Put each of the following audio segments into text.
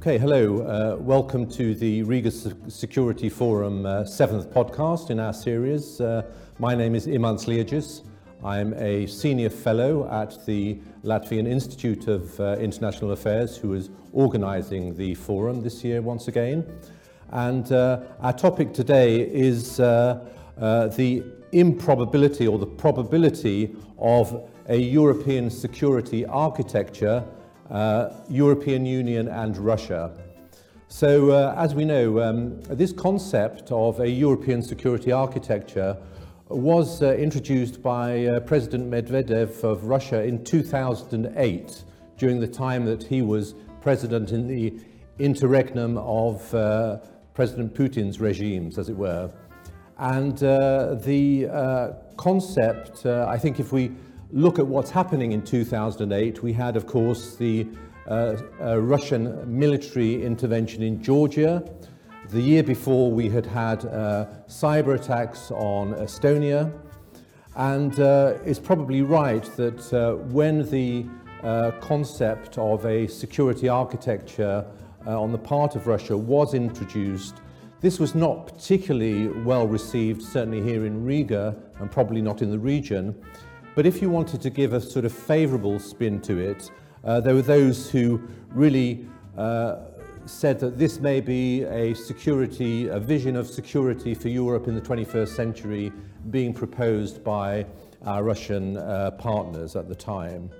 Okay, hello. Uh, welcome to the Riga Security Forum uh, seventh podcast in our series. Uh, my name is Imants Liegis. I'm a senior fellow at the Latvian Institute of uh, International Affairs, who is organizing the forum this year once again. And uh, our topic today is uh, the improbability or the probability of a European security architecture uh, European Union and Russia. So, uh, as we know, um, this concept of a European security architecture was uh, introduced by uh, President Medvedev of Russia in 2008, during the time that he was president in the interregnum of uh, President Putin's regimes, as it were. And uh, the uh, concept, uh, I think, if we look at what's happening in 2008, we had, of course, the uh, uh, Russian military intervention in Georgia. The year before, we had had uh, cyber attacks on Estonia. And uh, it's probably right that uh, when the uh, concept of a security architecture on the part of Russia was introduced, this was not particularly well received, certainly here in Riga, and probably not in the region. But if you wanted to give a sort of favourable spin to it, uh, there were those who really uh, said that this may be a security, a vision of security for Europe in the 21st century being proposed by our Russian uh, partners at the time.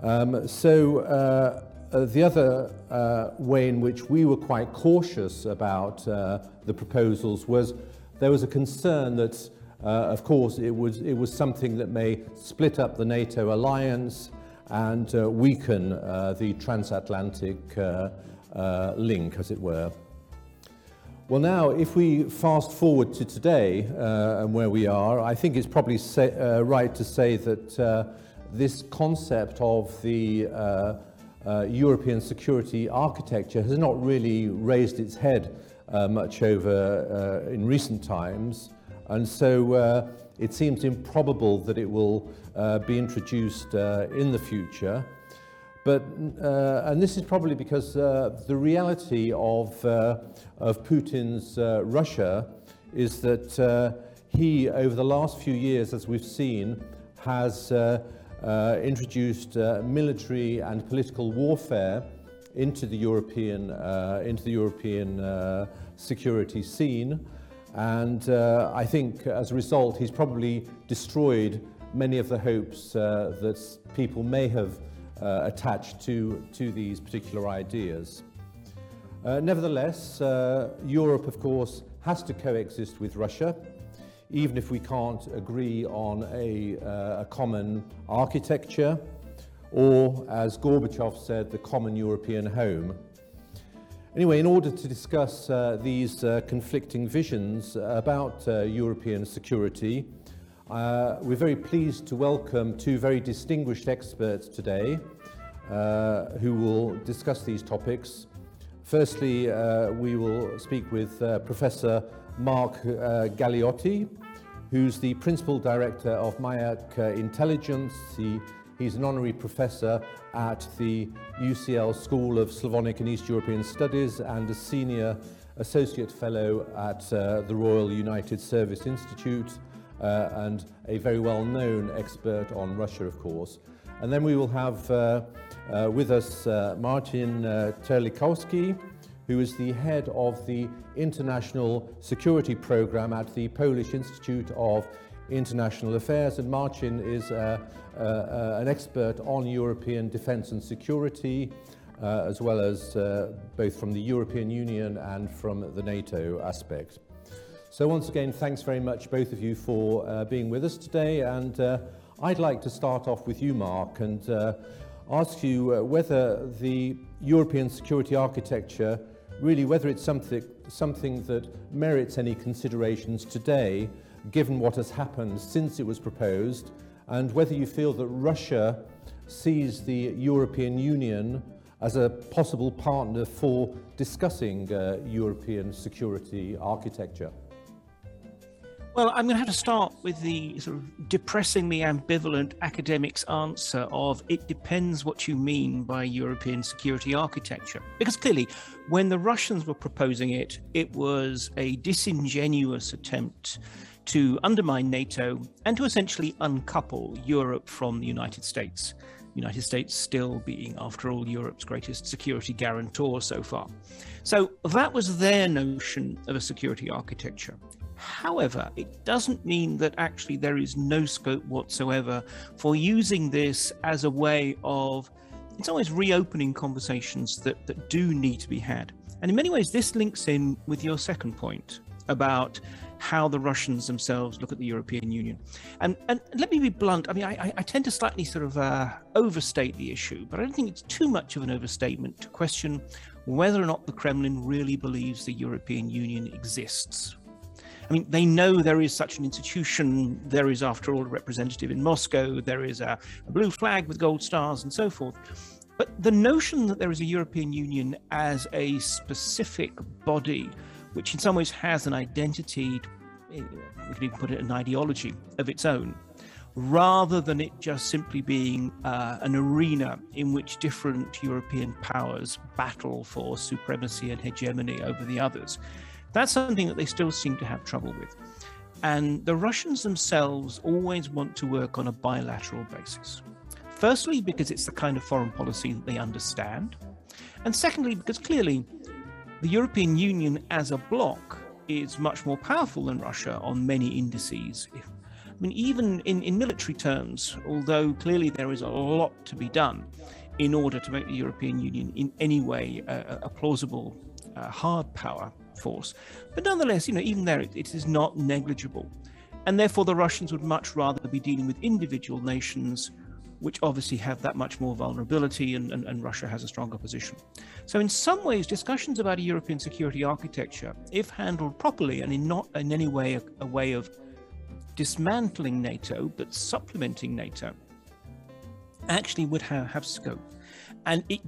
Um, so uh, the other uh, way in which we were quite cautious about uh, the proposals was there was a concern that of course, it was, it was something that may split up the NATO alliance and uh, weaken uh, the transatlantic uh, uh, link, as it were. Well, now, if we fast forward to today uh, and where we are, I think it's probably say, uh, right to say that uh, this concept of the uh, uh, European security architecture has not really raised its head uh, much over uh, in recent times. And so uh, it seems improbable that it will uh, be introduced uh, in the future. But, uh, and this is probably because uh, the reality of, uh, of Putin's uh, Russia is that uh, he, over the last few years, as we've seen, has uh, uh, introduced uh, military and political warfare into the European, uh, into the European uh, security scene. And uh, I think as a result, he's probably destroyed many of the hopes uh, that people may have uh, attached to, to these particular ideas. Uh, nevertheless, uh, Europe, of course, has to coexist with Russia, even if we can't agree on a, uh, a common architecture, or, as Gorbachev said, the common European home. Anyway, in order to discuss uh, these uh, conflicting visions about uh, European security, uh, we're very pleased to welcome two very distinguished experts today uh, who will discuss these topics. Firstly, uh, we will speak with uh, Professor Mark uh, Galeotti, who's the Principal Director of Mayak uh, Intelligence, the He's an honorary professor at the UCL School of Slavonic and East European Studies and a senior associate fellow at uh, the Royal United Service Institute uh, and a very well-known expert on Russia, of course. And then we will have uh, uh, with us uh, Marcin uh, Terlikowski, who is the head of the International Security Program at the Polish Institute of International Affairs, and Marcin is uh, uh, uh, an expert on European defence and security, uh, as well as uh, both from the European Union and from the NATO aspect. So once again, thanks very much, both of you, for uh, being with us today. And I'd like to start off with you, Mark, and ask you whether the European security architecture really whether it's something, something that merits any considerations today given what has happened since it was proposed, and whether you feel that Russia sees the European Union as a possible partner for discussing uh, European security architecture. Well, I'm going to have to start with the sort of depressingly ambivalent academic's answer of it depends what you mean by European security architecture. Because clearly, when the Russians were proposing it, it was a disingenuous attempt to undermine NATO and to essentially uncouple Europe from the United States. United States still being, after all, Europe's greatest security guarantor so far. So that was their notion of a security architecture. However, it doesn't mean that actually there is no scope whatsoever for using this as a way of, it's always reopening conversations that, that do need to be had. And in many ways, this links in with your second point about how the Russians themselves look at the European Union. And, and let me be blunt. I mean, I, I tend to slightly sort of uh, overstate the issue, but I don't think it's too much of an overstatement to question whether or not the Kremlin really believes the European Union exists. I mean, they know there is such an institution. There is, after all, a representative in Moscow. There is a, a blue flag with gold stars and so forth. But the notion that there is a European Union as a specific body, which in some ways has an identity, we could even put it an ideology of its own, rather than it just simply being uh, an arena in which different European powers battle for supremacy and hegemony over the others. That's something that they still seem to have trouble with. And the Russians themselves always want to work on a bilateral basis. Firstly, because it's the kind of foreign policy that they understand. And secondly, because clearly the European Union as a bloc is much more powerful than Russia on many indices. I mean, even in, in military terms, although clearly there is a lot to be done in order to make the European Union in any way a, a plausible uh, hard power, force. But nonetheless, you know, even there, it, it is not negligible. And therefore, the Russians would much rather be dealing with individual nations, which obviously have that much more vulnerability, and, and, and Russia has a stronger position. So, in some ways, discussions about a European security architecture, if handled properly and in not in any way a, a way of dismantling NATO, but supplementing NATO, actually would have, have scope. And it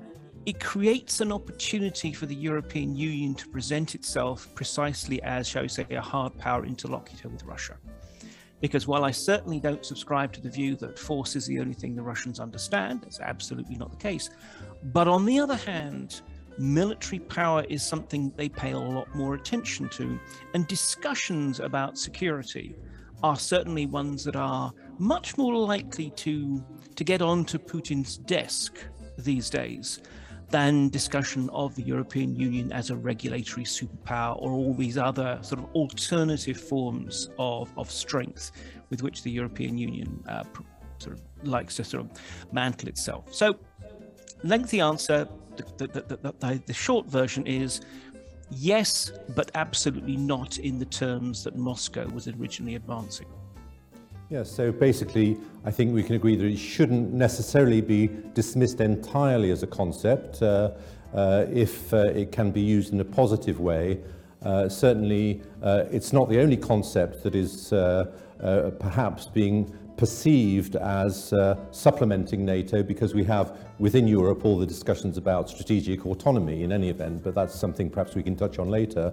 it creates an opportunity for the European Union to present itself precisely as, shall we say, a hard power interlocutor with Russia. Because while I certainly don't subscribe to the view that force is the only thing the Russians understand, that's absolutely not the case. But on the other hand, military power is something they pay a lot more attention to. And discussions about security are certainly ones that are much more likely to, to get onto Putin's desk these days than discussion of the European Union as a regulatory superpower or all these other sort of alternative forms of, of strength with which the European Union uh, sort of likes to sort of mantle itself. So, lengthy answer. The, the, the, the short version is yes, but absolutely not in the terms that Moscow was originally advancing. Yes, so basically, I think we can agree that it shouldn't necessarily be dismissed entirely as a concept uh, uh, if uh, it can be used in a positive way. Uh, certainly, uh, it's not the only concept that is uh, uh, perhaps being perceived as uh, supplementing NATO because we have within Europe all the discussions about strategic autonomy in any event, but that's something perhaps we can touch on later.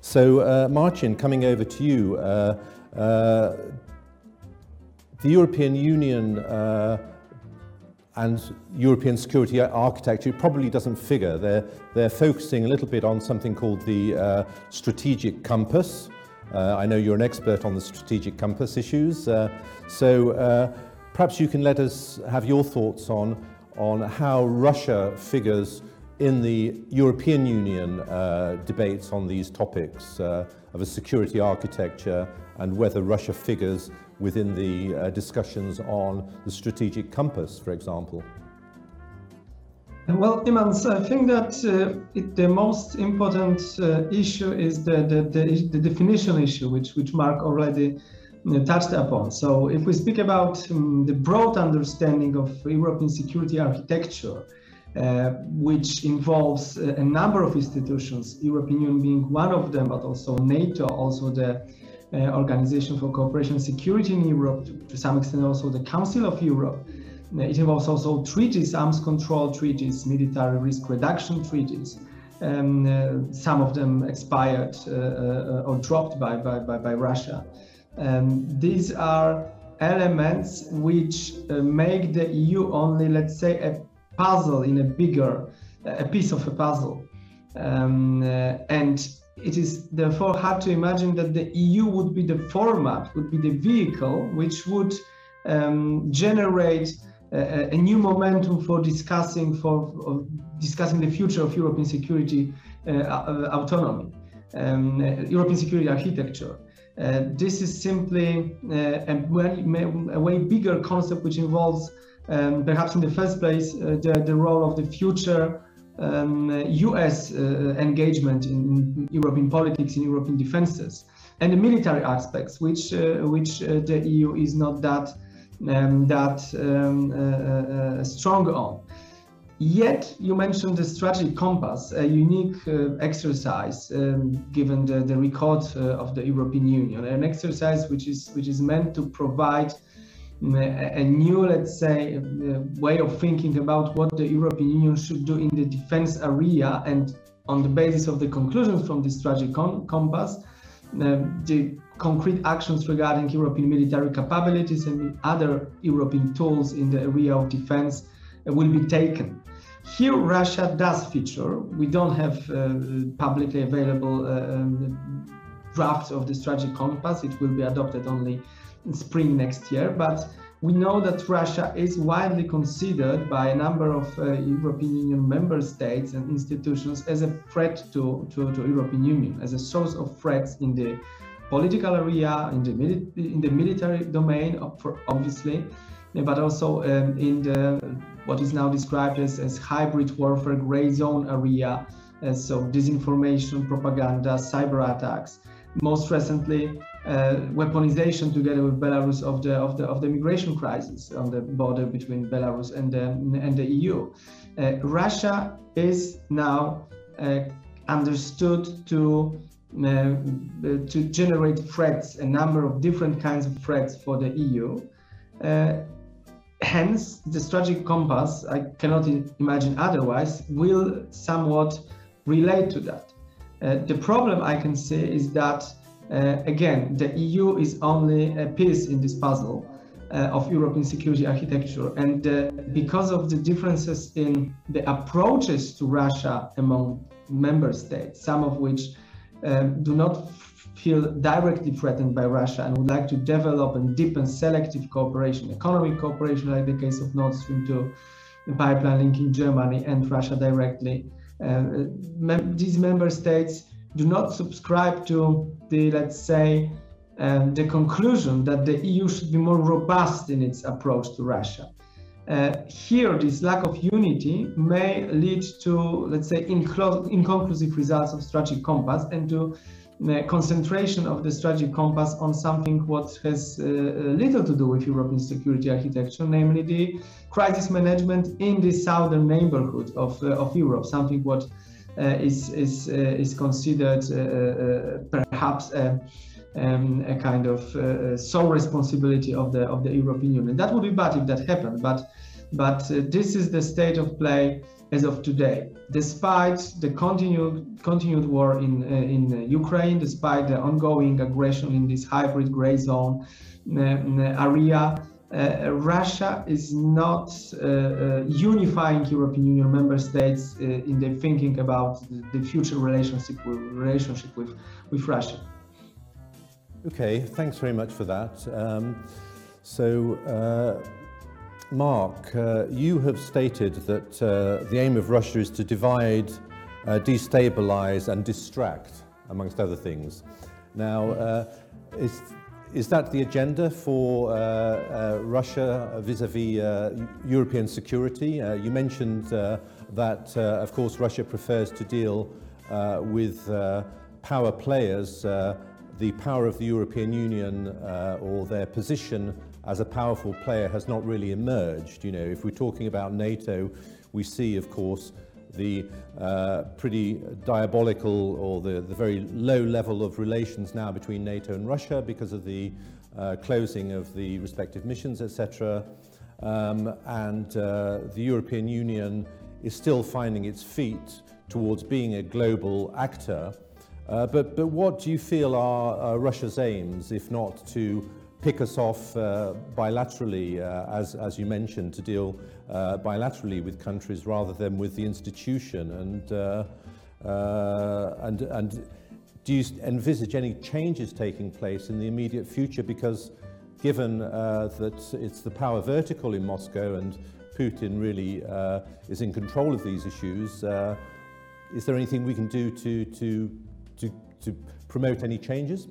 So, uh, Marcin, coming over to you, uh, uh, the European Union uh, and European security architecture probably doesn't figure. They're, they're focusing a little bit on something called the uh, strategic compass. Uh, I know you're an expert on the strategic compass issues. Uh, so uh, perhaps you can let us have your thoughts on, on how Russia figures in the European Union uh, debates on these topics uh, of a security architecture and whether Russia figures within the uh, discussions on the strategic compass, for example? Well, Imants, I think that uh, it, the most important uh, issue is the, the, the, the, definition issue, which, which Mark already uh, touched upon. So, if we speak about um, the broad understanding of European security architecture, uh, which involves a number of institutions, European Union being one of them, but also NATO, also the uh, Organization for Cooperation and Security in Europe, to some extent also the Council of Europe. Uh, it involves also treaties, arms control treaties, military risk reduction treaties. Um, uh, some of them expired uh, uh, or dropped by, by, by, by Russia. Um, these are elements which uh, make the EU only, let's say, a puzzle in a bigger, a piece of a puzzle. Um, uh, and it is therefore hard to imagine that the EU would be the format, would be the vehicle which would um, generate a, a, new momentum for discussing for discussing the future of European security uh, uh autonomy, um, European security architecture. Uh, this is simply uh, a, a, way bigger concept which involves um, perhaps in the first place uh, the, the role of the future um, US uh, engagement in, European politics, in European defenses, and the military aspects, which uh, which uh, the EU is not that um, that um, strong on. Yet, you mentioned the strategic compass, a unique uh, exercise um, given the, the record uh, of the European Union, an exercise which is which is meant to provide a, new, let's say, uh, way of thinking about what the European Union should do in the defense area, and on the basis of the conclusions from this strategic compass, um, the concrete actions regarding European military capabilities and other European tools in the area of defense will be taken. Here, Russia does feature. We don't have uh, publicly available uh, um, drafts of the strategic compass. It will be adopted only spring next year. But we know that Russia is widely considered by a number of uh, European Union member states and institutions as a threat to, to, to European Union, as a source of threats in the political area, in the, in the military domain, obviously, but also um, in the what is now described as, as hybrid warfare gray zone area, uh, so disinformation, propaganda, cyber attacks. Most recently, weaponization together with Belarus of the of the of the migration crisis on the border between Belarus and the and the EU. Uh, Russia is now uh, understood to uh, to generate threats, a number of different kinds of threats for the EU. Uh, hence, the strategic compass, I cannot imagine otherwise, will somewhat relate to that. Uh, the problem I can see is that, uh, again, the EU is only a piece in this puzzle uh, of European security architecture. And uh, because of the differences in the approaches to Russia among member states, some of which um, do not feel directly threatened by Russia and would like to develop and deepen selective cooperation, economic cooperation, like the case of Nord Stream 2, the pipeline linking Germany and Russia directly. Uh, mem- these member states do not subscribe to the, let's say, um, the conclusion that the EU should be more robust in its approach to Russia. Uh, here, this lack of unity may lead to, let's say, inconclusive results of strategic compass and to concentration of the strategic compass on something what has uh, little to do with European security architecture, namely the crisis management in the southern neighborhood of, uh, of Europe, something what uh, Uh, is is uh, is considered uh, perhaps a, um, a kind of sole responsibility of the of the European Union. That would be bad if that happened, but but this is the state of play as of today. Despite the continued, continued war in, uh, in Ukraine, despite the ongoing aggression in this hybrid gray zone uh, area, uh, Russia is not uh, uh, unifying European Union member states uh, in their thinking about the, future relationship with, relationship with, with Russia. Okay, thanks very much for that. Um, so Mark, uh, you have stated that uh, the aim of Russia is to divide, uh, destabilize, and distract, amongst other things. Now, uh, is, is that the agenda for uh, uh, Russia vis a vis European security? Uh, you mentioned uh, that, uh, of course, Russia prefers to deal with power players. the power of the European Union or their position as a powerful player has not really emerged. You know, if we're talking about NATO, we see, of course, the uh, pretty diabolical or the, the very low level of relations now between NATO and Russia because of the uh, closing of the respective missions, etc. Um, and uh, the European Union is still finding its feet towards being a global actor Uh, but, but what do you feel are uh, Russia's aims, if not to pick us off uh, bilaterally, uh, as, as you mentioned, to deal uh, bilaterally with countries rather than with the institution? And, uh, uh, and, and do you envisage any changes taking place in the immediate future? Because given uh, that it's the power vertical in Moscow and Putin really uh, is in control of these issues, uh, is there anything we can do to, to, to, to promote any changes?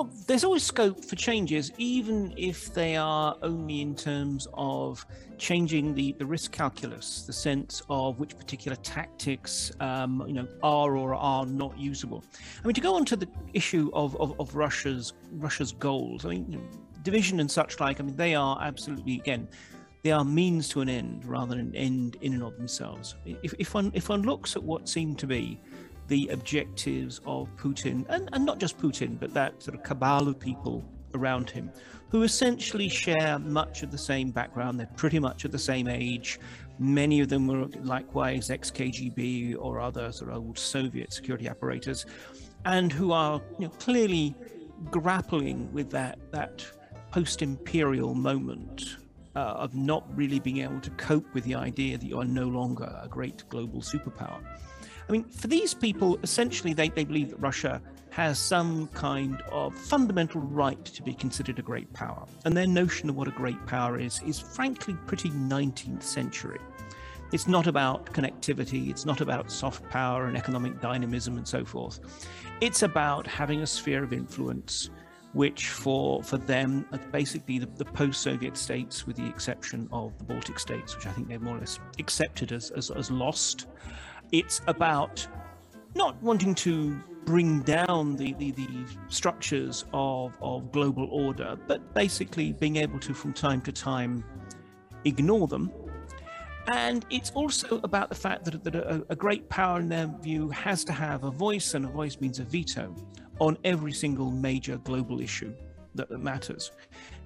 Well, there's always scope for changes, even if they are only in terms of changing the, the risk calculus, the sense of which particular tactics, um, you know, are or are not usable. I mean, to go on to the issue of, of, of Russia's Russia's goals, I mean, you know, division and such like. I mean, they are absolutely again, they are means to an end rather than an end in and of themselves. If, if one if one looks at what seemed to be the objectives of Putin, and, and not just Putin, but that sort of cabal of people around him, who essentially share much of the same background. They're pretty much at the same age. Many of them were likewise ex KGB or other sort of old Soviet security apparatus, and who are you know, clearly grappling with that that post-imperial moment uh, of not really being able to cope with the idea that you are no longer a great global superpower. I mean, for these people, essentially, they, they believe that Russia has some kind of fundamental right to be considered a great power. And their notion of what a great power is is frankly pretty 19th century. It's not about connectivity, it's not about soft power and economic dynamism and so forth. It's about having a sphere of influence, which for, for them basically the, the post Soviet states, with the exception of the Baltic states, which I think they've more or less accepted as, as, as lost. It's about not wanting to bring down the, the, the, structures of, of global order, but basically being able to, from time to time, ignore them. And it's also about the fact that, that a, a great power, in their view, has to have a voice, and a voice means a veto on every single major global issue that, that matters.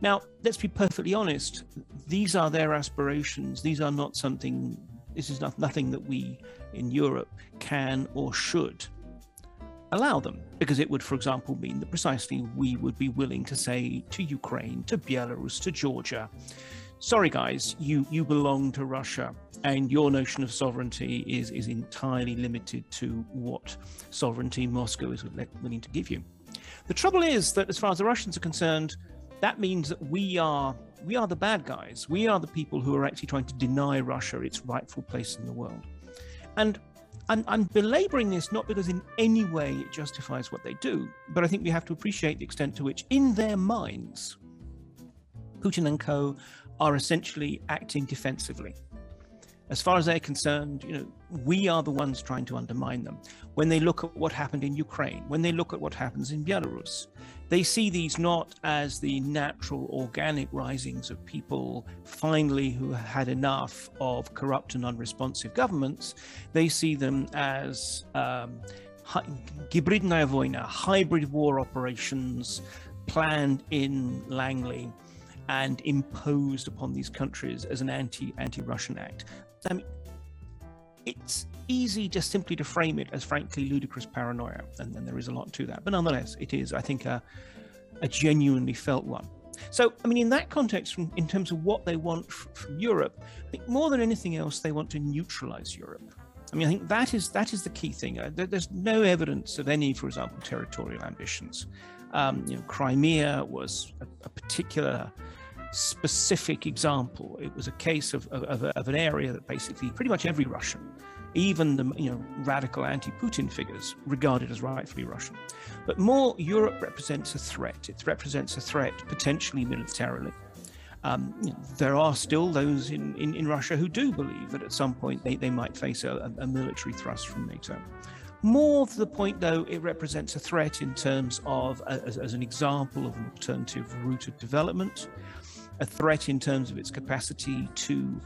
Now, let's be perfectly honest, these are their aspirations. These are not something this is not, nothing that we in Europe can or should allow them, because it would, for example, mean that precisely we would be willing to say to Ukraine, to Belarus, to Georgia, sorry guys, you, you belong to Russia, and your notion of sovereignty is, is entirely limited to what sovereignty Moscow is willing to give you. The trouble is that, as far as the Russians are concerned, that means that we are we are the bad guys. We are the people who are actually trying to deny Russia its rightful place in the world. And I'm, I'm, belaboring this not because in any way it justifies what they do, but I think we have to appreciate the extent to which, in their minds, Putin and co are essentially acting defensively As far as they're concerned, you know, we are the ones trying to undermine them. When they look at what happened in Ukraine, when they look at what happens in Belarus, they see these not as the natural organic risings of people finally who had enough of corrupt and unresponsive governments. They see them as um, hybridная война, hybrid war operations planned in Langley and imposed upon these countries as an anti anti Russian act. Mean, it's easy just simply to frame it as frankly ludicrous paranoia, and then there is a lot to that. But nonetheless, it is, I think, a, a genuinely felt one. So, I mean, in that context, from, in terms of what they want f- from Europe, I think more than anything else, they want to neutralize Europe. I mean, I think that is that is the key thing. Uh, there, there's no evidence of any, for example, territorial ambitions. Um, you know, Crimea was a, a particular specific example. It was a case of, of, of, an area that basically pretty much every Russian, even the you know radical anti-Putin figures, regarded as rightfully Russian. But more, Europe represents a threat. It represents a threat potentially militarily. Um, there are still those in, in, in, Russia who do believe that at some point they, they might face a, a military thrust from NATO. More to the point, though, it represents a threat in terms of, as, as, an example of an alternative route of development, a threat in terms of its capacity to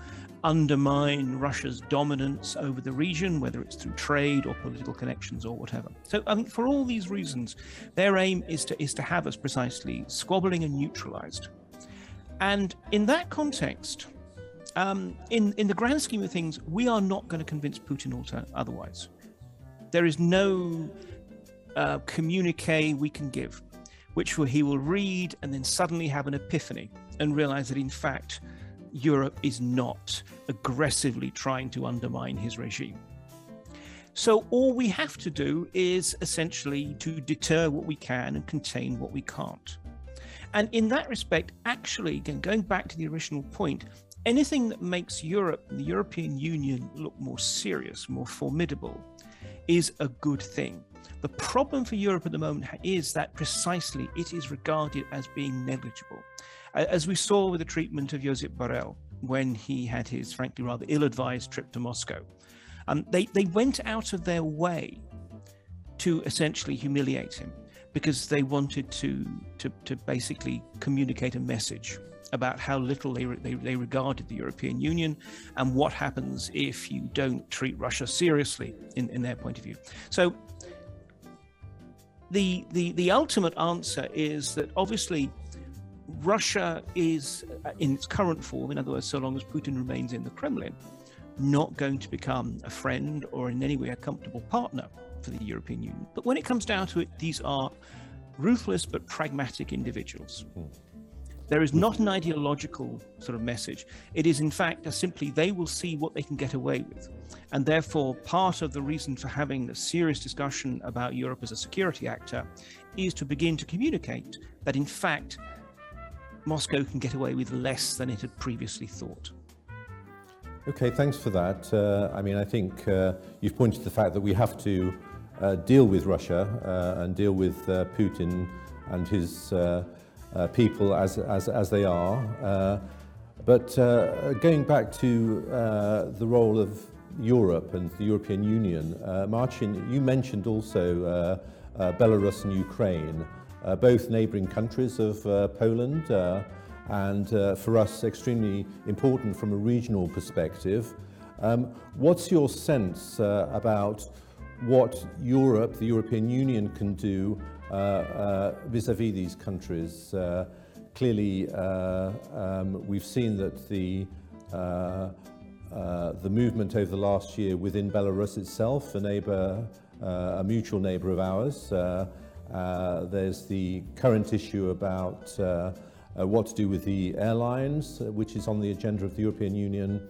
undermine Russia's dominance over the region, whether it's through trade or political connections or whatever. So, I mean, for all these reasons, their aim is to is to have us precisely squabbling and neutralized. And in that context, um, in in the grand scheme of things, we are not going to convince Putin otherwise. There is no uh, communique we can give, which he will read and then suddenly have an epiphany and realize that in fact Europe is not aggressively trying to undermine his regime. So all we have to do is essentially to deter what we can and contain what we can't. And in that respect, actually, again, going back to the original point, anything that makes Europe and the European Union look more serious, more formidable, is a good thing. The problem for Europe at the moment is that precisely it is regarded as being negligible. As we saw with the treatment of Josep Borrell when he had his, frankly, rather ill advised trip to Moscow. Um, they, they went out of their way to essentially humiliate him because they wanted to, to, to basically communicate a message about how little they, they, they, regarded the European Union and what happens if you don't treat Russia seriously in, in their point of view. So the, the, the ultimate answer is that obviously Russia is, uh, in its current form, in other words, so long as Putin remains in the Kremlin, not going to become a friend or in any way a comfortable partner for the European Union. But when it comes down to it, these are ruthless but pragmatic individuals. There is not an ideological sort of message. It is, in fact, a simply they will see what they can get away with. And therefore, part of the reason for having a serious discussion about Europe as a security actor is to begin to communicate that, in fact, Moscow can get away with less than it had previously thought. Okay, thanks for that. Uh, I mean, I think uh, you've pointed to the fact that we have to uh, deal with Russia uh, and deal with uh, Putin and his uh, people as, as, as they are. but going back to the role of Europe and the European Union, Marcin, you mentioned also Belarus and Ukraine, both neighbouring countries of Poland and uh, for us extremely important from a regional perspective. Um, what's your sense uh, about what Europe, the European Union, can do uh, uh vis-à-vis these countries? Uh, clearly, uh, um, we've seen that the the movement over the last year within Belarus itself, a neighbour, a mutual neighbour of ours. There's the current issue about uh, what to do with the airlines, uh, which is on the agenda of the European Union.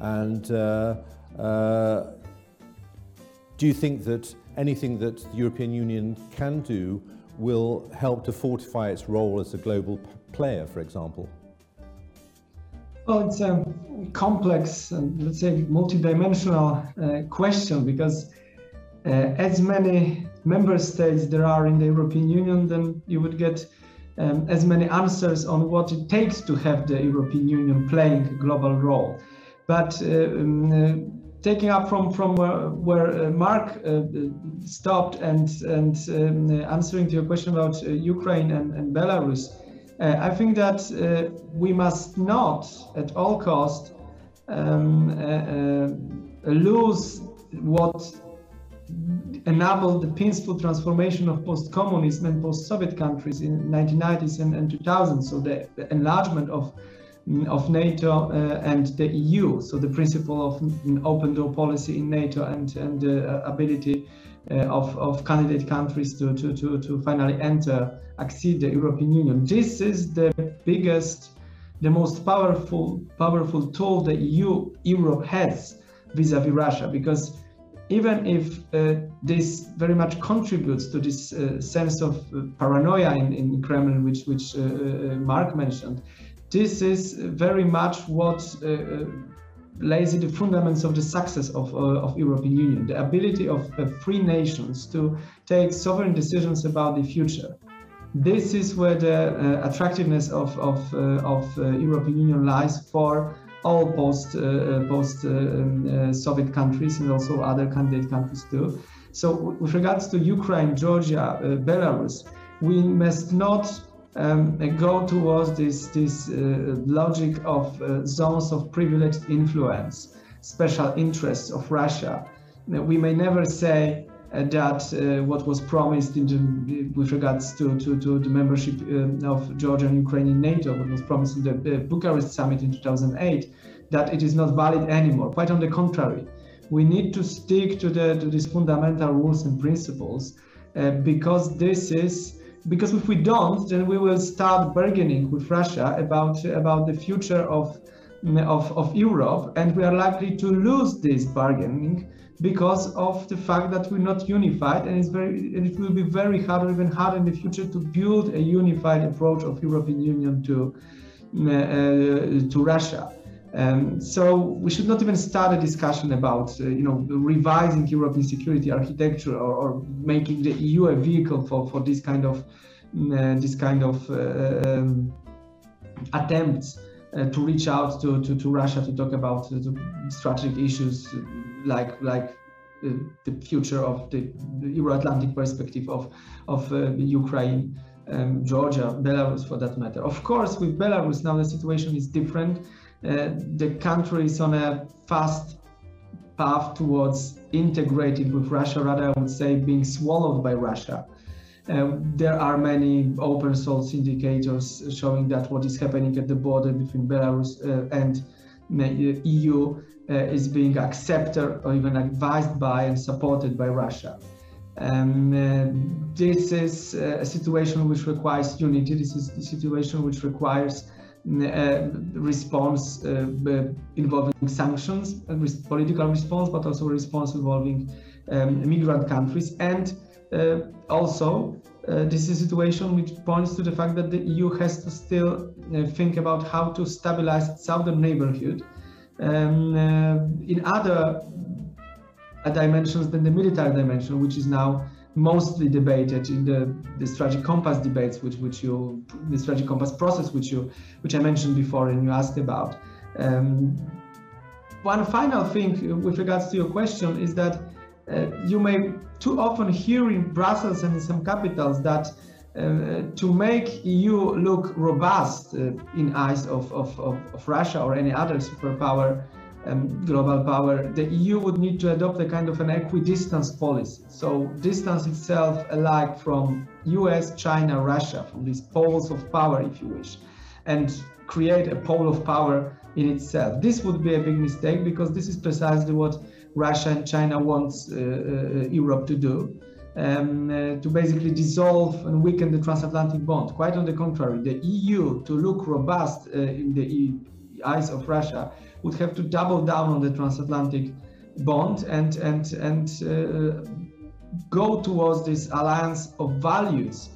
And uh, uh, do you think that anything that the European Union can do will help to fortify its role as a global player, for example? Well, it's a complex and let's say multidimensional uh, question because uh, as many member states there are in the European Union, then you would get um, as many answers on what it takes to have the European Union playing a global role. But uh, um, uh, taking up from from where, where uh, Mark uh, stopped and and um, answering to your question about uh, Ukraine and, and Belarus, uh, I think that we must not at all cost um, lose what enabled the peaceful transformation of post-communism and post-Soviet countries in 1990s and, and 2000s. So the, the, enlargement of of NATO uh, and the EU. So the principle of open door policy in NATO and and the uh, ability uh, of, of candidate countries to, to, to, to finally enter, accede the European Union. This is the biggest, the most powerful powerful tool the EU Europe has vis-a-vis Russia because even if uh, this very much contributes to this uh, sense of uh, paranoia in, in Kremlin, which, which uh, uh, Mark mentioned, this is very much what uh, lays the fundamentals of the success of, of European Union, the ability of free nations to take sovereign decisions about the future. This is where the attractiveness of, of, of European Union lies for all post uh, uh, post uh, um, Soviet countries and also other candidate countries too. So with regards to Ukraine, Georgia, Belarus, we must not um, go towards this this logic of zones of privileged influence, special interests of Russia. We may never say uh, that uh, what was promised the, with regards to, to, to the membership uh, of Georgia and Ukraine in NATO, what was promised in the Bucharest summit in 2008, that it is not valid anymore. Quite on the contrary, we need to stick to the to these fundamental rules and principles uh, because this is because if we don't, then we will start bargaining with Russia about about the future of of, of Europe, and we are likely to lose this bargaining because of the fact that we're not unified, and it's very and it will be very hard or even harder in the future to build a unified approach of European Union to uh, to Russia. Um, so we should not even start a discussion about, uh, you know, revising European security architecture or, or, making the EU a vehicle for, for this kind of uh, this kind of uh, um, attempts uh, to reach out to, to, to, Russia to talk about strategic issues like like the future of the, the Euro-Atlantic perspective of of Ukraine. Um, Georgia, Belarus for that matter. Of course, with Belarus now the situation is different uh, the country is on a fast path towards integrating with Russia, rather, I would say, being swallowed by Russia. Uh, there are many open source indicators showing that what is happening at the border between Belarus uh, and the EU uh, is being accepted or even advised by and supported by Russia. Um, uh, this is a situation which requires unity. This is a situation which requires uh, response uh, involving sanctions, political response, but also response involving um, migrant countries. And uh, also, this is a situation which points to the fact that the EU has to still think about how to stabilize its southern neighborhood. Um, in other dimensions than the military dimension, which is now mostly debated in the, the strategic compass debates, which which you the strategic compass process, which you which I mentioned before and you asked about. Um, one final thing with regards to your question is that uh, you may too often hear in Brussels and in some capitals that uh, to make EU look robust uh, in eyes of, of, of, of Russia or any other superpower, um, global power, the EU would need to adopt a kind of an equidistance policy. So distance itself alike from US, China, Russia, from these poles of power, if you wish, and create a pole of power in itself. This would be a big mistake because this is precisely what Russia and China wants uh, uh, Europe to do. Um, uh, to basically dissolve and weaken the transatlantic bond. Quite on the contrary, the EU to look robust uh, in the eyes of Russia would have to double down on the transatlantic bond and and and uh, go towards this alliance of values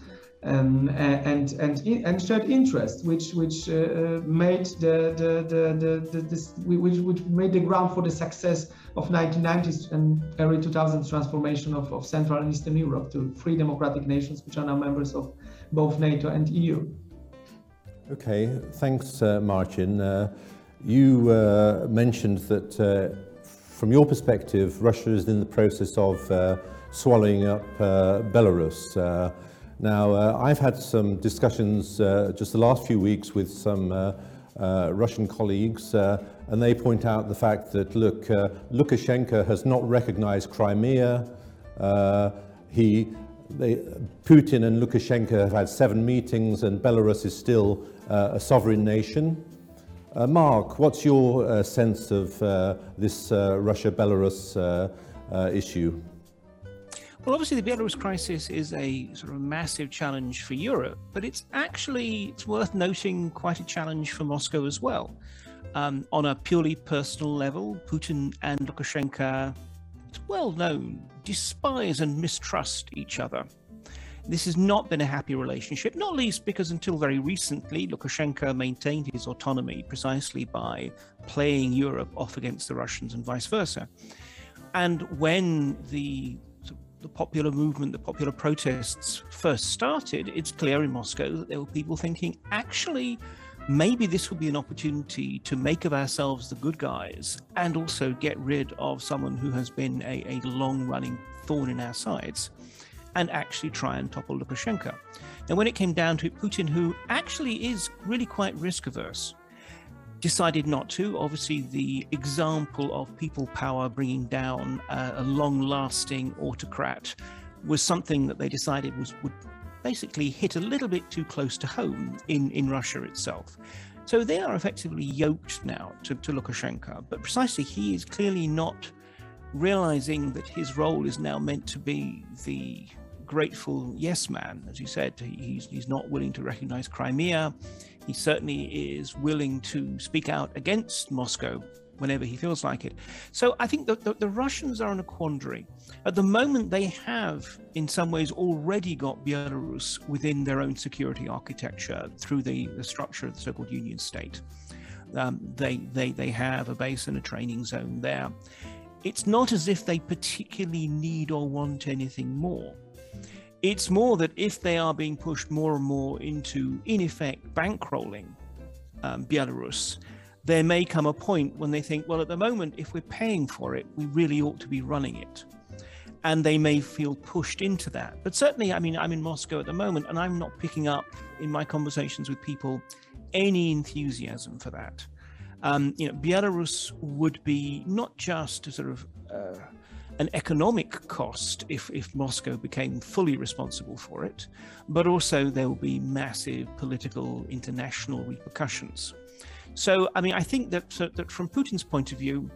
um, and and and shared interest, which which uh, uh made the the the, the, the this, which which made the ground for the success of 1990s and early 2000s transformation of, of Central and Eastern Europe to free democratic nations, which are now members of both NATO and EU. Okay, thanks, uh, Marcin. Uh, you uh, mentioned that uh, from your perspective, Russia is in the process of swallowing up Belarus. Uh, now, uh, I've had some discussions just the last few weeks with some Russian colleagues, and they point out the fact that, look, Lukashenko has not recognized Crimea. he, they, Putin and Lukashenko have had seven meetings, and Belarus is still a sovereign nation. Uh, Mark, what's your uh, sense of uh, this uh, Russia-Belarus uh, uh, issue? Well, obviously, the Belarus crisis is a sort of massive challenge for Europe, but it's actually it's worth noting quite a challenge for Moscow as well. Um, on a purely personal level, Putin and Lukashenko, it's well known, despise and mistrust each other. This has not been a happy relationship, not least because until very recently, Lukashenko maintained his autonomy precisely by playing Europe off against the Russians and vice versa. And when the the popular movement, the popular protests first started, it's clear in Moscow that there were people thinking, actually, maybe this would be an opportunity to make of ourselves the good guys and also get rid of someone who has been a, a long running thorn in our sides and actually try and topple Lukashenko. Now, when it came down to it, Putin, who actually is really quite risk averse, decided not to. Obviously, the example of people power bringing down a, a long lasting autocrat was something that they decided was would basically hit a little bit too close to home in, in Russia itself. So they are effectively yoked now to, to Lukashenko, but precisely he is clearly not realizing that his role is now meant to be the grateful yes man, as you said. He's, he's not willing to recognize Crimea. He certainly is willing to speak out against Moscow whenever he feels like it. So I think that the, the, Russians are in a quandary. At the moment, they have, in some ways, already got Belarus within their own security architecture through the, the structure of the so called Union State. Um, they, they, they have a base and a training zone there. It's not as if they particularly need or want anything more. It's more that if they are being pushed more and more into, in effect, bankrolling um, Belarus, there may come a point when they think, well, at the moment, if we're paying for it, we really ought to be running it. And they may feel pushed into that. But certainly, I mean, I'm in Moscow at the moment, and I'm not picking up in my conversations with people any enthusiasm for that. Um, you know, Belarus would be not just a sort of uh, an economic cost if, if Moscow became fully responsible for it, but also there will be massive political international repercussions. So, I mean, I think that that from Putin's point of view,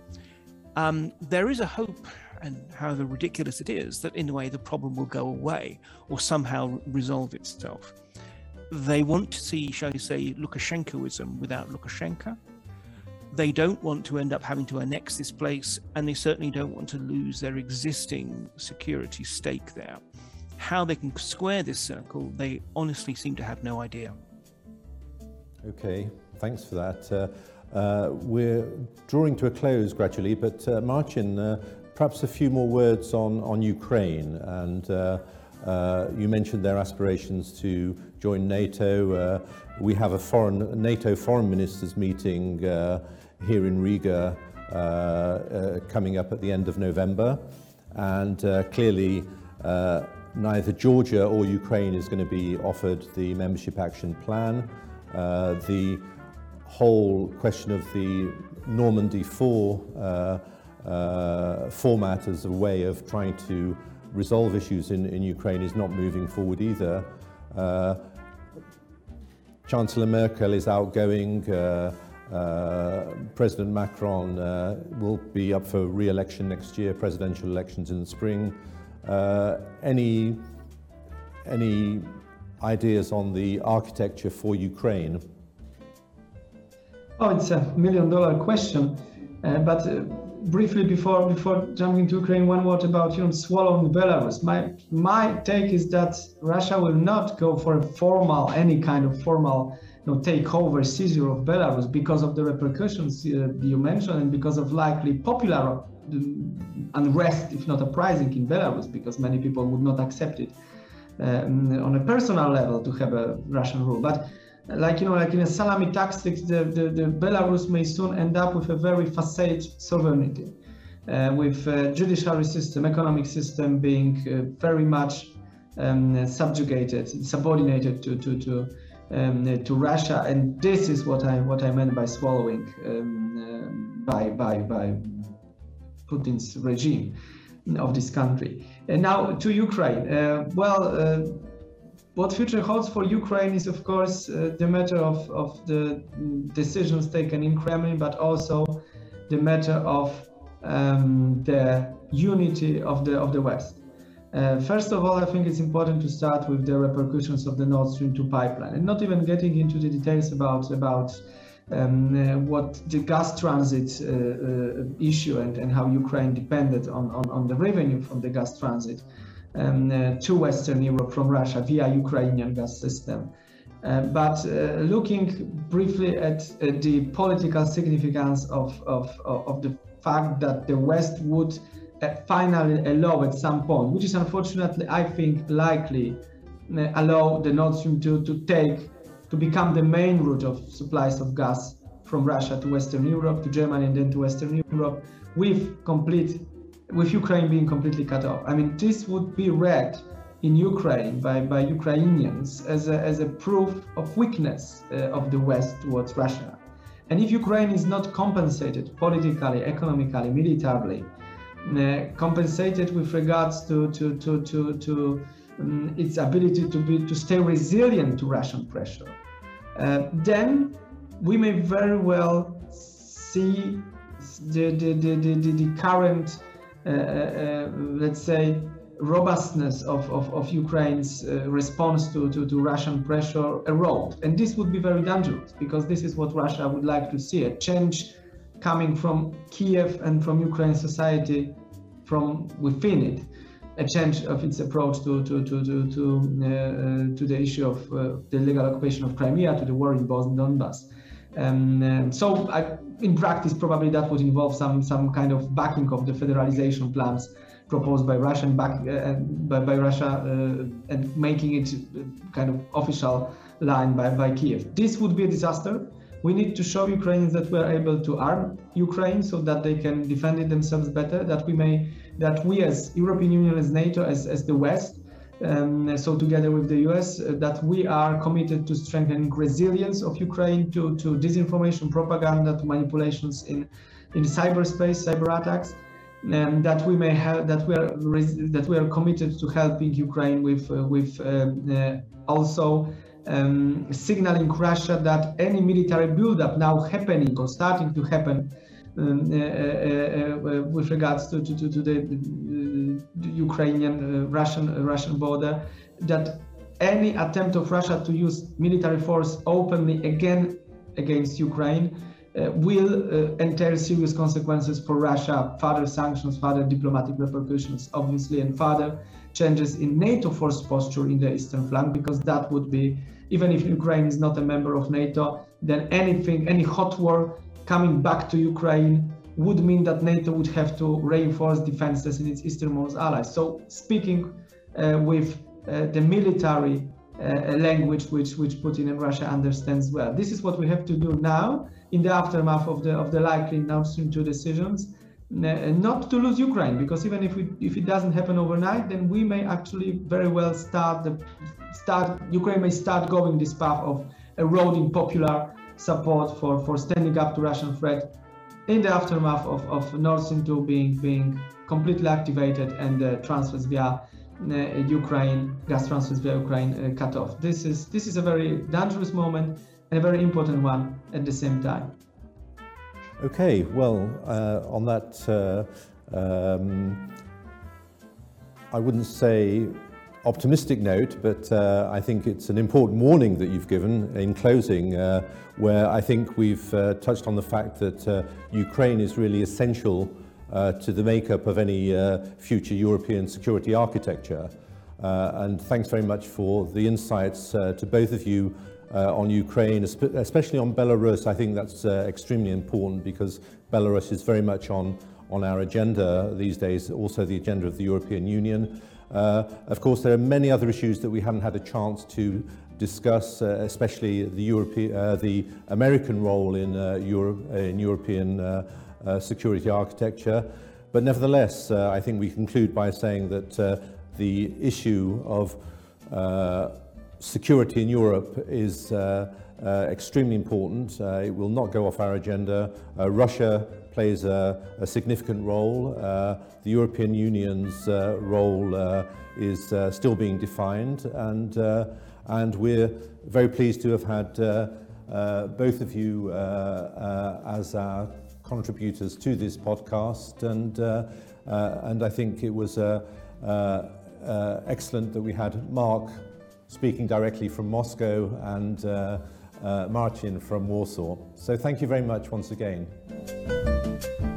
um, there is a hope, and however ridiculous it is, that in a way the problem will go away or somehow resolve itself. They want to see, shall we say, Lukashenkoism without Lukashenko. They don't want to end up having to annex this place, and they certainly don't want to lose their existing security stake there. How they can square this circle, they honestly seem to have no idea. Okay, thanks for that. Uh, uh, we're drawing to a close gradually, but uh, Marcin, uh, perhaps a few more words on, on Ukraine. And uh, uh, you mentioned their aspirations to join NATO. we have a foreign NATO foreign ministers meeting here in Riga coming up at the end of November. And clearly, neither Georgia or Ukraine is going to be offered the membership action plan. Uh, the whole question of the Normandy 4 uh, uh, format as a way of trying to resolve issues in, in Ukraine is not moving forward either. Uh, Chancellor Merkel is outgoing. Uh, uh, President Macron uh, will be up for re-election next year, presidential elections in the spring. Uh, any, any ideas on the architecture for Ukraine? Oh, it's a million dollar question. Uh, but uh, briefly before before jumping to Ukraine, one word about you know swallowing Belarus. My my take is that Russia will not go for a formal any kind of formal you know takeover seizure of Belarus because of the repercussions uh, you mentioned and because of likely popular uh, unrest, if not uprising in Belarus, because many people would not accept it um, on a personal level to have a Russian rule, but like you know, like in a salami tactics, the, the, the Belarus may soon end up with a very facade sovereignty, uh, with uh, judiciary system, economic system being uh, very much um, subjugated, subordinated to to to um, to Russia, and this is what I what I meant by swallowing um, by by by Putin's regime of this country. And now to Ukraine. Uh, well uh, what future holds for Ukraine is, of course, uh, the matter of, of the decisions taken in Kremlin, but also the matter of um, the unity of the of the West. Uh, first of all, I think it's important to start with the repercussions of the Nord Stream 2 pipeline, and not even getting into the details about about um, uh, what the gas transit uh, uh, issue and, and how Ukraine depended on, on, on the revenue from the gas transit um, uh, to Western Europe from Russia via Ukrainian gas system. Uh, but uh, looking briefly at the political significance of, of, of the fact that the West would finally allow at some point, which is unfortunately, I think, likely, allow the Nord Stream 2 to take, to become the main route of supplies of gas from Russia to Western Europe, to Germany, and then to Western Europe, with complete with Ukraine being completely cut off. I mean, this would be read in Ukraine by, by Ukrainians as a, as a proof of weakness uh, of the West towards Russia. And if Ukraine is not compensated politically, economically, militarily, uh, compensated with regards to, to, to, to, to um, its ability to, be, to stay resilient to Russian pressure, uh, then we may very well see the, the, the, the, the current let's say, robustness of, of, of Ukraine's uh, response to, to, to, Russian pressure erode. And this would be very dangerous because this is what Russia would like to see a change coming from Kiev and from Ukraine society from within it. A change of its approach to to to to to, uh, uh to the issue of uh, the legal occupation of Crimea, to the war in Donbass. Um, so, I, in practice, probably that would involve some some kind of backing of the federalization plans proposed by Russian back uh, by, by Russia uh, and making it kind of official line by, by Kiev. This would be a disaster. We need to show Ukrainians that we are able to arm Ukraine so that they can defend it themselves better. That we may, that we as European Union, as NATO, as, as the West, um, so together with the US, uh, that we are committed to strengthening resilience of Ukraine to, to disinformation, propaganda, to manipulations in, in cyberspace, cyber attacks um, that we may have that we are that we are committed to helping Ukraine with uh, with um, uh, also um, signaling Russia that any military buildup now happening or starting to happen um, uh, uh, uh with regards to, to, to the, the Ukrainian Russian Russian border, that any attempt of Russia to use military force openly again against Ukraine uh, will uh, entail serious consequences for Russia, further sanctions, further diplomatic repercussions, obviously, and further changes in NATO force posture in the eastern flank, because that would be, even if Ukraine is not a member of NATO, then anything, any hot war coming back to Ukraine would mean that NATO would have to reinforce defenses in its easternmost allies. So, speaking uh, with uh, the military uh, language which, which Putin and Russia understands well, this is what we have to do now in the aftermath of the of the likely Nord Stream 2 decisions, not to lose Ukraine, because even if we if it doesn't happen overnight, then we may actually very well start the start Ukraine may start going this path of eroding popular support for for standing up to Russian threat in the aftermath of, of Nord Stream 2 being being completely activated and the transfers via uh, Ukraine gas transfers via Ukraine uh, cut off. This is this is a very dangerous moment and a very important one at the same time. Okay, well, uh, on that, uh, um, I wouldn't say optimistic note, but uh, I think it's an important warning that you've given in closing, uh, where I think we've uh, touched on the fact that uh, Ukraine is really essential to the makeup of any future European security architecture. and thanks very much for the insights to both of you uh, on Ukraine, especially on Belarus. I think that's uh, extremely important because Belarus is very much on, on our agenda these days, also the agenda of the European Union. Uh, of course, there are many other issues that we haven't had a chance to discuss, uh, especially the, Europe uh, the American role in, uh, in European uh, uh, security architecture. But nevertheless, uh, I think we conclude by saying that uh, the issue of uh, security in Europe is uh, uh, extremely important. Uh, it will not go off our agenda. Uh, Russia plays a, a significant role. Uh, the European Union's uh, role uh, is uh, still being defined, and, uh, and we're very pleased to have had uh, uh, both of you uh, uh, as our contributors to this podcast, and, uh, uh, and I think it was uh, uh, uh, excellent that we had Mark speaking directly from Moscow and uh, uh, Marcin from Warsaw. So thank you very much once again. Thank you.